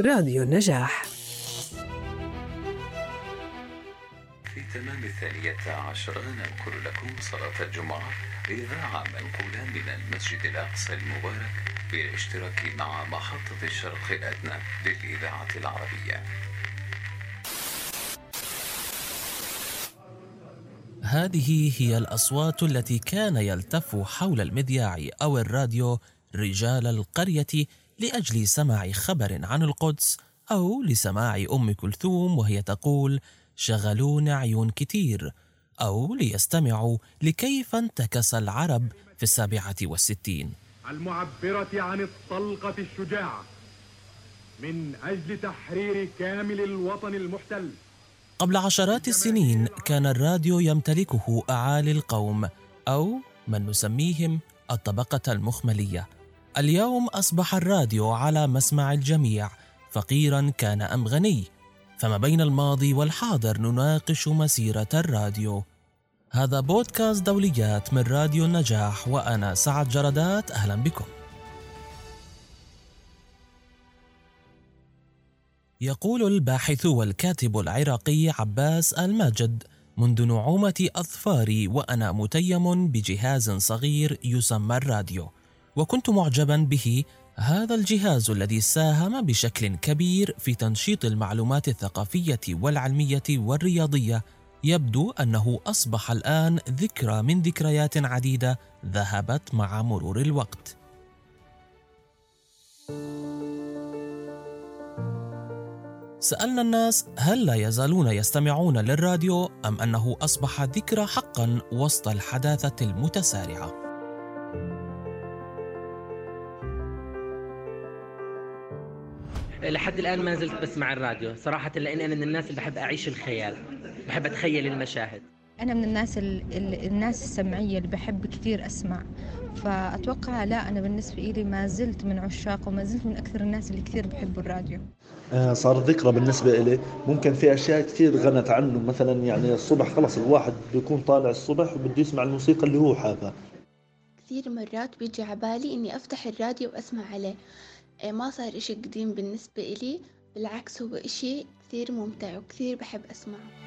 راديو النجاح. في تمام الثانية عشرة ننقل لكم صلاة الجمعة إذاعة منقولة من المسجد الأقصى المبارك بالاشتراك مع محطة الشرق الأدنى للإذاعة العربية. هذه هي الأصوات التي كان يلتف حول المذياع أو الراديو رجال القرية لأجل سماع خبر عن القدس أو لسماع أم كلثوم وهي تقول شغلون عيون كتير أو ليستمعوا لكيف انتكس العرب في السابعة والستين المعبرة عن الطلقة الشجاعة من أجل تحرير كامل الوطن المحتل. قبل عشرات السنين كان الراديو يمتلكه أعالي القوم أو من نسميهم الطبقة المخملية. اليوم أصبح الراديو على مسمع الجميع فقيرا كان أم غني. فما بين الماضي والحاضر نناقش مسيرة الراديو. هذا بودكاست دوليات من راديو النجاح وأنا سعد جردات. أهلا بكم. يقول الباحث والكاتب العراقي عباس الماجد منذ نعومة أظفاري وأنا متيم بجهاز صغير يسمى الراديو. وكنت معجبا به هذا الجهاز الذي ساهم بشكل كبير في تنشيط المعلومات الثقافية والعلمية والرياضية يبدو أنه أصبح الآن ذكرى من ذكريات عديدة ذهبت مع مرور الوقت سألنا الناس هل لا يزالون يستمعون للراديو أم أنه أصبح ذكرى حقا وسط الحداثة المتسارعة؟ لحد الآن ما زلت بسمع الراديو. صراحة لأني أنا من الناس اللي بحب أعيش الخيال. بحب أتخيل المشاهد. أنا من الناس ال... الناس السمعية اللي بحب كثير أسمع. فأتوقع لا أنا بالنسبة لي ما زلت من عشاق وما زلت من أكثر الناس اللي كثير بحبوا الراديو. آه، صار ذكرى بالنسبة إلي. ممكن في أشياء كثير غنت عنه. مثلا يعني الصبح خلص الواحد بيكون طالع الصبح وبده يسمع الموسيقى اللي هو حابها. كثير مرات بيجي عبالي إني أفتح الراديو وأسمع عليه. ما صار إشي قديم بالنسبة إلي بالعكس هو إشي كثير ممتع وكثير بحب أسمعه.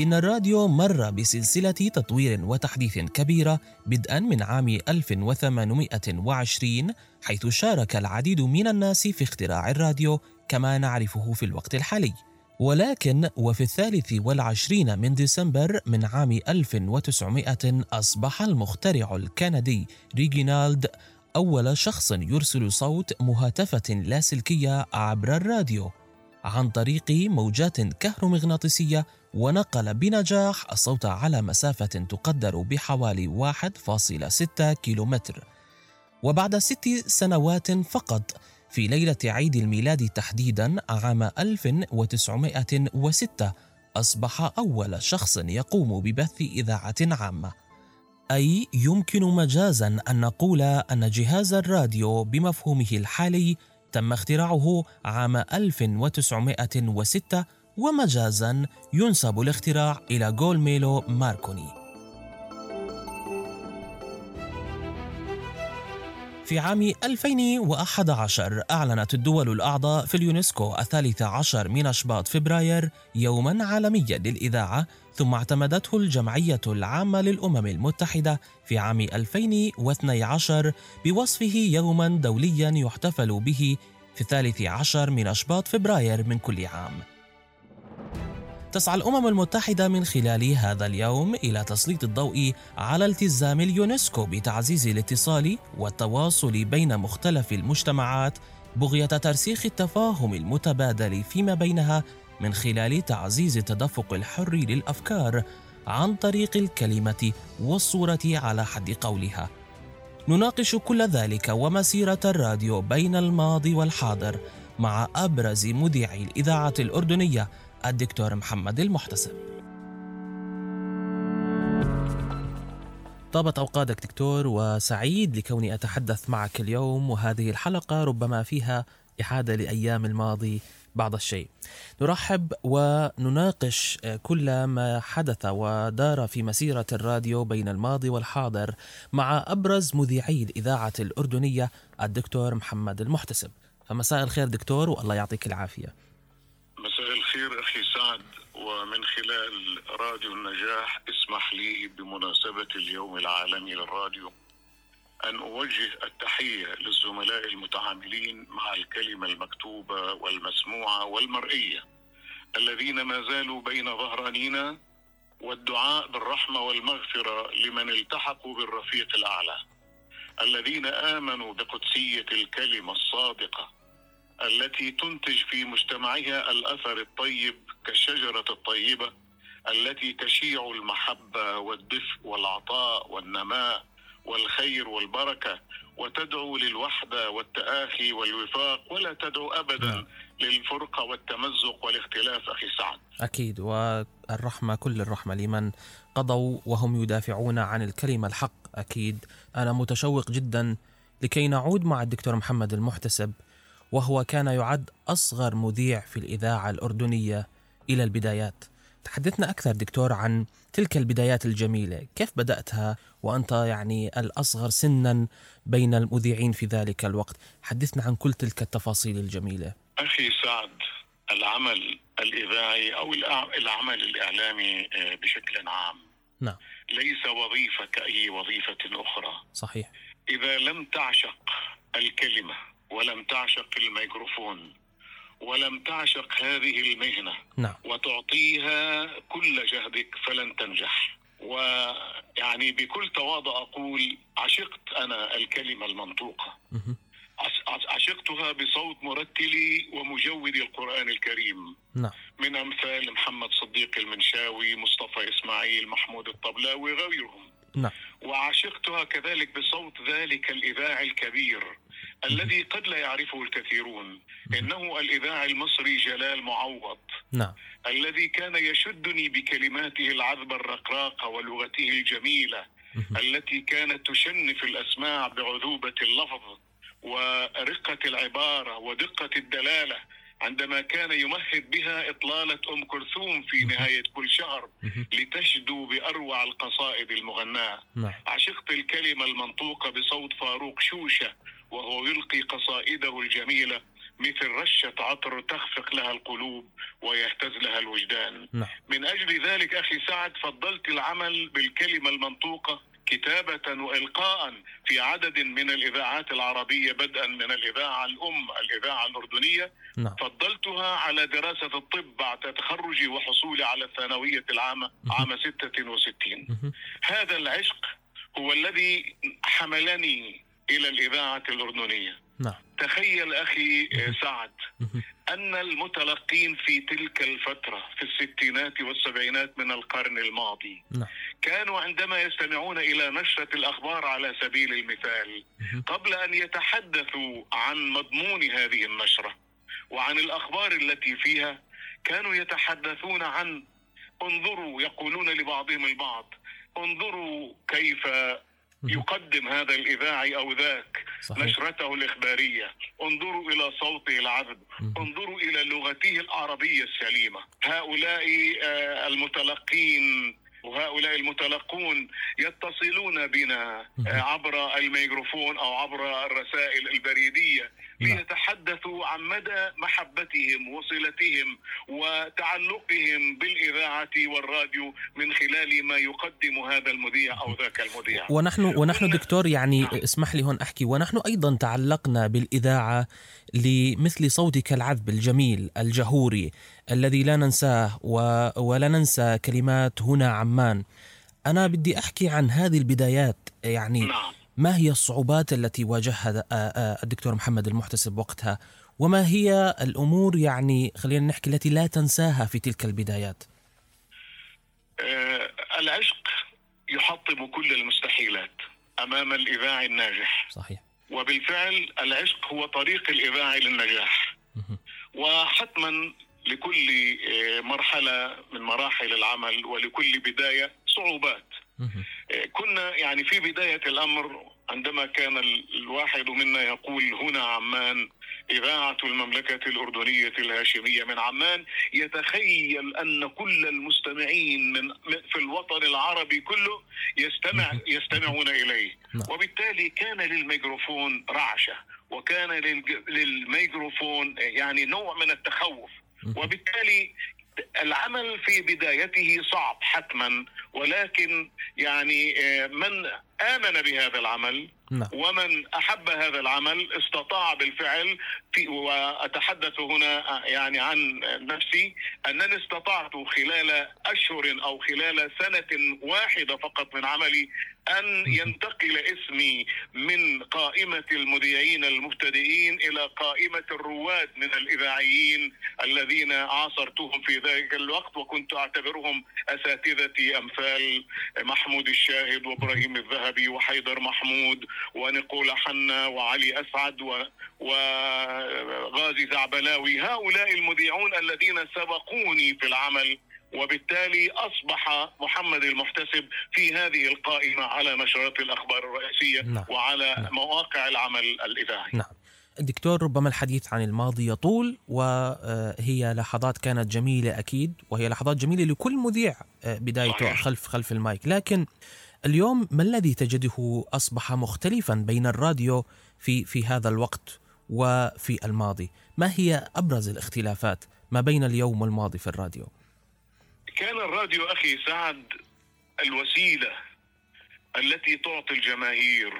إن الراديو مر بسلسلة تطوير وتحديث كبيرة بدءا من عام 1820 حيث شارك العديد من الناس في اختراع الراديو كما نعرفه في الوقت الحالي. ولكن وفي الثالث والعشرين من ديسمبر من عام 1900 أصبح المخترع الكندي ريجينالد أول شخص يرسل صوت مهاتفة لاسلكية عبر الراديو عن طريق موجات كهرومغناطيسية ونقل بنجاح الصوت على مسافة تقدر بحوالي 1.6 كيلومتر. وبعد ست سنوات فقط في ليلة عيد الميلاد تحديدا عام 1906 أصبح أول شخص يقوم ببث إذاعة عامة. أي يمكن مجازا أن نقول أن جهاز الراديو بمفهومه الحالي تم اختراعه عام 1906 ومجازا ينسب الاختراع إلى جولميلو ماركوني. في عام 2011 أعلنت الدول الأعضاء في اليونسكو الثالث عشر من أشباط فبراير يوما عالميا للإذاعة ثم اعتمدته الجمعية العامة للأمم المتحدة في عام 2012 بوصفه يوما دوليا يحتفل به في الثالث عشر من أشباط فبراير من كل عام. تسعى الأمم المتحدة من خلال هذا اليوم إلى تسليط الضوء على التزام اليونسكو بتعزيز الاتصال والتواصل بين مختلف المجتمعات بغية ترسيخ التفاهم المتبادل فيما بينها من خلال تعزيز التدفق الحر للأفكار عن طريق الكلمة والصورة على حد قولها. نناقش كل ذلك ومسيرة الراديو بين الماضي والحاضر مع أبرز مذيعي الإذاعة الأردنية الدكتور محمد المحتسب. طابت أوقاتك دكتور وسعيد لكوني أتحدث معك اليوم وهذه الحلقة ربما فيها إحادة لأيام الماضي بعض الشيء. نرحب ونناقش كل ما حدث ودار في مسيرة الراديو بين الماضي والحاضر مع أبرز مذيعي الإذاعة الأردنية الدكتور محمد المحتسب. فمساء الخير دكتور والله يعطيك العافية. ومن خلال راديو النجاح اسمح لي بمناسبة اليوم العالمي للراديو أن أوجه التحية للزملاء المتعاملين مع الكلمة المكتوبة والمسموعة والمرئية الذين ما زالوا بين ظهرانينا والدعاء بالرحمة والمغفرة لمن التحقوا بالرفيق الأعلى الذين آمنوا بقدسية الكلمة الصادقة التي تنتج في مجتمعها الأثر الطيب كالشجرة الطيبة التي تشيع المحبة والدفء والعطاء والنماء والخير والبركة وتدعو للوحدة والتآخي والوفاق ولا تدعو أبدا للفرقة والتمزق والاختلاف أخي سعد. أكيد. والرحمة كل الرحمة لمن قضوا وهم يدافعون عن الكلمة الحق أكيد. أنا متشوق جدا لكي نعود مع الدكتور محمد المحتسب. وهو كان يعد أصغر مذيع في الإذاعة الأردنية إلى البدايات. تحدثنا أكثر دكتور عن تلك البدايات الجميلة. كيف بدأتها؟ وأنت يعني الأصغر سنا بين المذيعين في ذلك الوقت. حدثنا عن كل تلك التفاصيل الجميلة. أخي سعد العمل الإذاعي أو العمل الإعلامي آه، بشكل عام. نعم. ليس وظيفة كأي وظيفة أخرى. صحيح. إذا لم تعشق الكلمة ولم تعشق الميكروفون ولم تعشق هذه المهنة. نعم. وتعطيها كل جهدك فلن تنجح. ويعني بكل تواضع أقول عشقت أنا الكلمة المنطوقة. مهم. عش- عشقتها بصوت مرتلي ومجودي القرآن الكريم. نعم. من أمثال محمد صديق المنشاوي مصطفى إسماعيل محمود الطبلاوي وغيرهم. نعم. وعشقتها كذلك بصوت ذلك الإذاعي الكبير. الذي قد لا يعرفه الكثيرون إنه الإذاعي المصري جلال معوض. نعم. الذي كان يشدني بكلماته العذبة الرقراقة ولغته الجميلة. التي كانت تشنف الأسماع بعذوبة اللفظ ورقة العبارة ودقة الدلالة عندما كان يمهد بها إطلالة أم كلثوم في نهاية كل شهر. لتشدو بأروع القصائد المغناة. نعم. عشقت الكلمة المنطوقة بصوت فاروق شوشة وهو يلقي قصائده الجميلة مثل رشة عطر تخفق لها القلوب ويهتز لها الوجدان. نعم. من أجل ذلك أخي سعد فضلت العمل بالكلمة المنطوقة كتابة وإلقاء في عدد من الإذاعات العربية بدءا من الإذاعة الأم الإذاعة الأردنية. نعم. فضلتها على دراسة الطب بعد تخرجي وحصولي على الثانوية العامة عام 66 مهم. هذا العشق هو الذي حملني إلى الإذاعة الأردنية. نعم. تخيل أخي آه، سعد. أن المتلقين في تلك الفترة في الستينات والسبعينات من القرن الماضي نعم. كانوا عندما يستمعون إلى نشرة الأخبار على سبيل المثال. قبل أن يتحدثوا عن مضمون هذه النشرة وعن الأخبار التي فيها كانوا يتحدثون عن انظروا يقولون لبعضهم البعض انظروا كيف يقدم هذا الإذاعي أو ذاك صحيح. نشرته الإخبارية. انظروا إلى صوته العذب. انظروا إلى لغته العربية السليمة. هؤلاء آه، المتلقين وهؤلاء المتلقون يتصلون بنا آه، عبر الميكروفون أو عبر الرسائل البريدية. نعم. ليتحدثوا عن مدى محبتهم وصلتهم وتعلقهم بالإذاعة والراديو من خلال ما يقدم هذا المذيع أو ذاك المذيع. ونحن ونحن دكتور يعني اسمح لي هون أحكي. ونحن أيضا تعلقنا بالإذاعة لمثل صوتك العذب الجميل الجهوري الذي لا ننساه و ولا ننسى كلمات هنا عمان. أنا بدي أحكي عن هذه البدايات يعني نعم. ما هي الصعوبات التي واجهها آه، آه، الدكتور محمد المحتسب وقتها؟ وما هي الأمور يعني خلينا نحكي التي لا تنساها في تلك البدايات؟ آه، العشق يحطم كل المستحيلات أمام الاذاعي الناجح. صحيح. وبالفعل العشق هو طريق الاذاعي للنجاح. وحتما لكل آه، مرحلة من مراحل العمل ولكل بداية صعوبات. كنا يعني في بداية الأمر عندما كان ال- الواحد منا يقول هنا عمان إذاعة المملكة الأردنية الهاشمية من عمان يتخيل أن كل المستمعين من في الوطن العربي كله يستمع يستمعون إليه. نعم. وبالتالي كان للميكروفون رعشة وكان للميكروفون يعني نوع من التخوف. وبالتالي العمل في بدايته صعب حتما ولكن يعني آه، من آمن بهذا العمل نعم. ومن أحب هذا العمل استطاع بالفعل في وأتحدث هنا آه، يعني عن نفسي أنني استطعت خلال أشهر أو خلال سنة واحدة فقط من عملي أن ينتقل اسمي من قائمة المذيعين المبتدئين إلى قائمة الرواد من الإذاعيين الذين عاصرتهم في ذلك الوقت وكنت أعتبرهم أساتذتي أمثال محمود الشاهد وإبراهيم الذهبي وحيدر محمود ونقول حنا وعلي أسعد و... وغازي زعبلاوي. هؤلاء المذيعون الذين سبقوني في العمل وبالتالي أصبح محمد المحتسب في هذه القائمة على نشرات الأخبار الرئيسية نعم. وعلى نعم. مواقع العمل الإذاعي نعم الدكتور ربما الحديث عن الماضي يطول وهي لحظات كانت جميلة أكيد وهي لحظات جميلة لكل مذيع آه، بدايته. خلف خلف المايك لكن اليوم ما الذي تجده أصبح مختلفا بين الراديو في في هذا الوقت وفي الماضي ما هي أبرز الاختلافات ما بين اليوم والماضي في الراديو كان الراديو أخي سعد الوسيلة التي تعطي الجماهير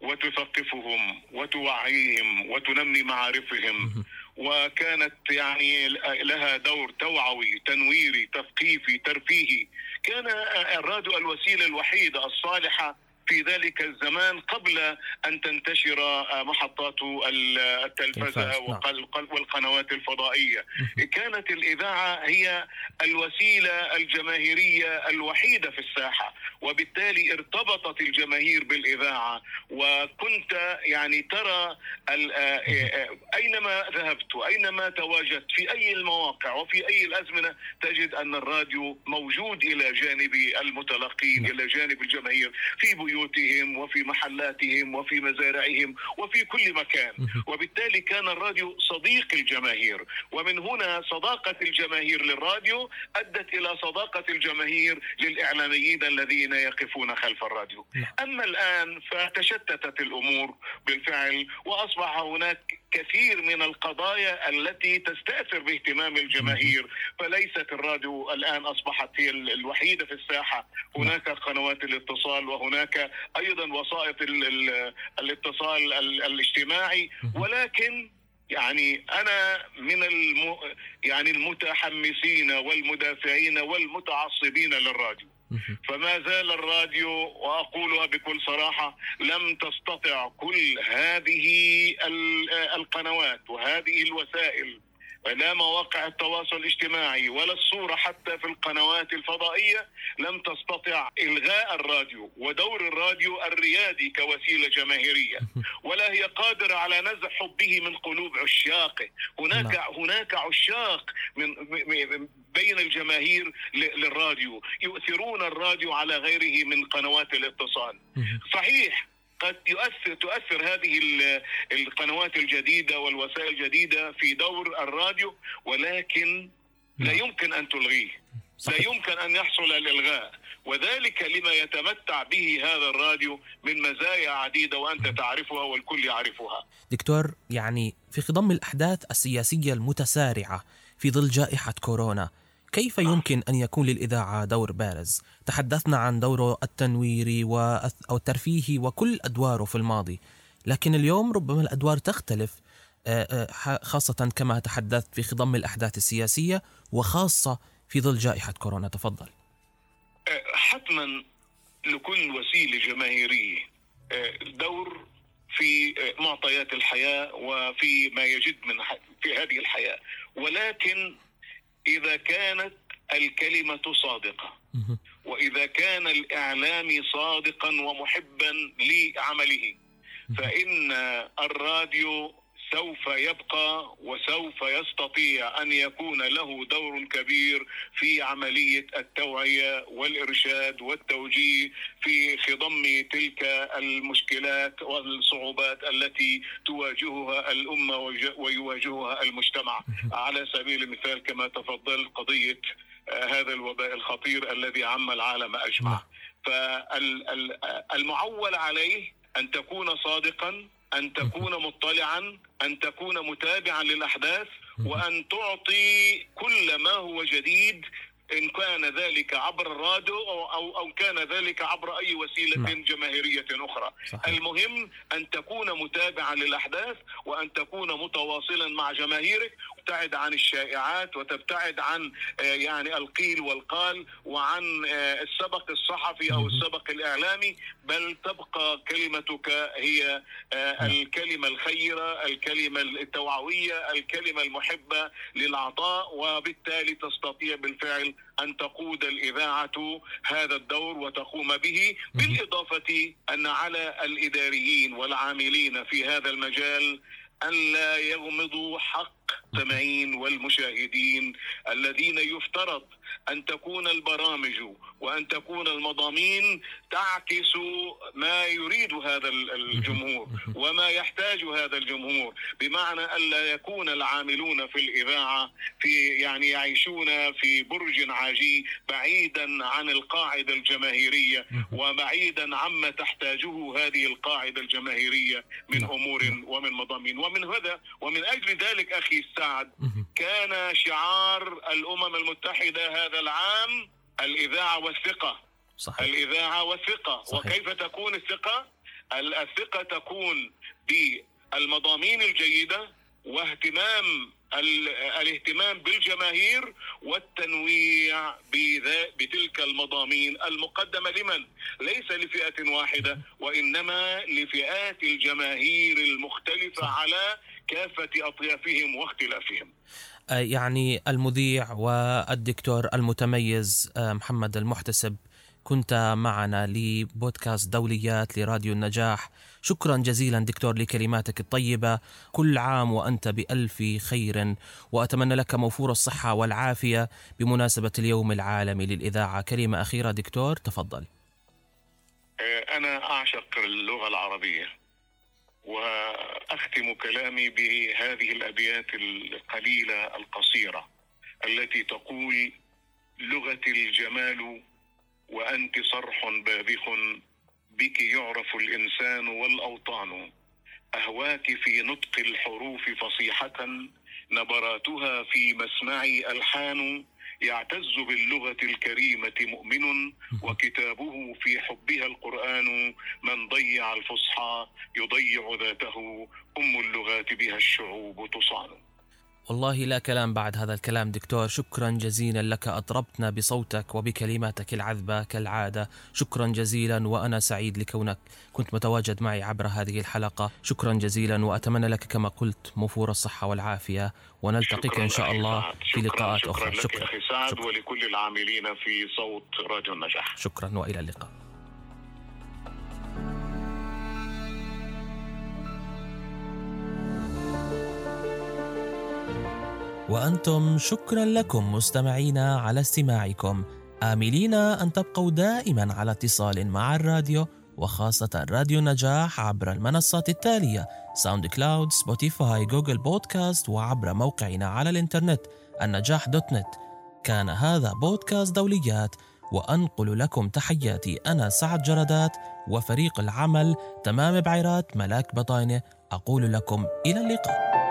وتثقفهم وتوعيهم وتنمي معارفهم. وكانت يعني لها دور توعوي تنويري تثقيفي ترفيهي. كان الراديو الوسيلة الوحيدة الصالحة في ذلك الزمان قبل أن تنتشر محطات التلفزة تلفاز، نعم. والقنوات الفضائية. كانت الإذاعة هي الوسيلة الجماهيرية الوحيدة في الساحة وبالتالي ارتبطت الجماهير بالإذاعة وكنت يعني ترى آه، آه، أينما ذهبت اينما تواجدت في أي المواقع وفي أي الأزمنة تجد أن الراديو موجود إلى جانب المتلقين إلى جانب الجماهير في بيوتهم وفي محلاتهم وفي مزارعهم وفي كل مكان. وبالتالي كان الراديو صديق الجماهير. ومن هنا صداقة الجماهير للراديو أدت إلى صداقة الجماهير للإعلاميين الذين يقفون خلف الراديو. أما الآن فتشتتت الأمور بالفعل وأصبح هناك كثير من القضايا التي تستأثر باهتمام الجماهير. فليست الراديو الآن أصبحت هي ال- الوحيدة في الساحة. هناك قنوات الاتصال وهناك أيضا وسائط ال- ال- الاتصال ال- الاجتماعي ولكن يعني أنا من الم... يعني المتحمسين والمدافعين والمتعصبين للراديو. فما زال الراديو وأقولها بكل صراحة لم تستطع كل هذه ال- القنوات وهذه الوسائل لا مواقع التواصل الاجتماعي ولا الصورة حتى في القنوات الفضائية لم تستطع إلغاء الراديو ودور الراديو الريادي كوسيلة جماهيرية. ولا هي قادرة على نزع حبه من قلوب عشاقه. هناك نعم. هناك عشاق من بين الجماهير للراديو. يؤثرون الراديو على غيره من قنوات الاتصال. صحيح قد يؤثر تؤثر هذه ال- القنوات الجديدة والوسائل الجديدة في دور الراديو ولكن لا نعم. يمكن أن تلغيه لا. يمكن أن يحصل الإلغاء وذلك لما يتمتع به هذا الراديو من مزايا عديدة وأنت تعرفها والكل يعرفها دكتور يعني في خضم الأحداث السياسية المتسارعة في ظل جائحة كورونا كيف يمكن أن يكون للإذاعة دور بارز؟ تحدثنا عن دوره التنويري أو الترفيهي وكل أدواره في الماضي. لكن اليوم ربما الأدوار تختلف آه، آه، خاصة كما تحدثت في خضم الأحداث السياسية وخاصة في ظل جائحة كورونا. تفضل. حتما لكل وسيلة جماهيرية آه، دور في آه، معطيات الحياة وفي ما يجد من في هذه الحياة. ولكن إذا كانت الكلمة صادقة وإذا كان الاعلامي صادقا ومحبا لعمله فإن الراديو سوف يبقى وسوف يستطيع أن يكون له دور كبير في عملية التوعية والإرشاد والتوجيه في خضم تلك المشكلات والصعوبات التي تواجهها الأمة ويواجهها المجتمع. على سبيل المثال كما تفضل قضية هذا الوباء الخطير الذي عم العالم أجمع. فالمعول عليه أن تكون صادقا أن تكون مطلعا أن تكون متابعا للأحداث وأن تعطي كل ما هو جديد إن كان ذلك عبر الراديو أو أو, أو كان ذلك عبر أي وسيلة نعم. جماهيرية أخرى صحيح. المهم أن تكون متابعا للأحداث وأن تكون متواصلا مع جماهيرك تبتعد عن الشائعات وتبتعد عن آه، يعني القيل والقال وعن آه، السبق الصحفي أو السبق الإعلامي بل تبقى كلمتك هي آه، نعم. الكلمة الخيرة، الكلمة التوعوية، الكلمة المحبة للعطاء وبالتالي تستطيع بالفعل أن تقود الإذاعة هذا الدور وتقوم به بالإضافة أن على الإداريين والعاملين في هذا المجال أن لا يغمضوا حق المستمعين والمشاهدين الذين يفترض أن تكون البرامج وأن تكون المضامين تعكس ما يريد هذا الجمهور وما يحتاج هذا الجمهور بمعنى الا يكون العاملون في الإذاعة في يعني يعيشون في برج عاجي بعيدا عن القاعدة الجماهيرية وبعيدا عما تحتاجه هذه القاعدة الجماهيرية من أمور ومن مضامين. ومن هذا ومن أجل ذلك أخي سعد. كان شعار الأمم المتحدة هذا العام الإذاعة والثقة. صحيح. الإذاعة والثقة. صحيح. وكيف تكون الثقة؟ الثقة تكون بالمضامين الجيدة واهتمام الاهتمام بالجماهير والتنويع بتلك المضامين المقدمة. لمن؟ ليس لفئة واحدة وإنما لفئات الجماهير المختلفة على كافة أطيافهم واختلافهم. آه، يعني المذيع والدكتور المتميز آه، محمد المحتسب كنت معنا لبودكاست دوليات لراديو النجاح. شكرا جزيلا دكتور لكلماتك الطيبة. كل عام وأنت بألف خير وأتمنى لك موفور الصحة والعافية بمناسبة اليوم العالمي للإذاعة. كلمة أخيرة دكتور تفضل. آه، أنا أعشق اللغة العربية. وأختم كلامي بهذه الأبيات القليلة القصيرة التي تقول لغتي الجمال وأنت صرح باذخ بك يعرف الإنسان والأوطان. أهواك في نطق الحروف فصيحة نبراتها في مسمعي ألحان. يعتز باللغة الكريمة مؤمن وكتابه في حبها القرآن من ضيع الفصحى يضيع ذاته أم اللغات بها الشعوب تصان والله لا كلام بعد هذا الكلام دكتور. شكرا جزيلا لك. أطربتنا بصوتك وبكلماتك العذبة كالعادة. شكرا جزيلا وأنا سعيد لكونك. كنت متواجد معي عبر هذه الحلقة. شكرا جزيلا وأتمنى لك كما قلت موفور الصحة والعافية. ونلتقيك إن شاء الله في لقاءات شكرا أخرى. شكرا. لك أخي سعد شكرا. ولكل العاملين في صوت راديو النجاح. شكرا وإلى اللقاء. وأنتم شكرا لكم مستمعينا على استماعكم. آملين أن تبقوا دائما على اتصال مع الراديو وخاصة راديو نجاح عبر المنصات التالية SoundCloud، Spotify، Google Podcast وعبر موقعنا على الإنترنت النجاح دوت نت. كان هذا بودكاست دوليات وأنقل لكم تحياتي أنا سعد جردات وفريق العمل تمام بعيرات ملاك بطاينة. أقول لكم إلى اللقاء.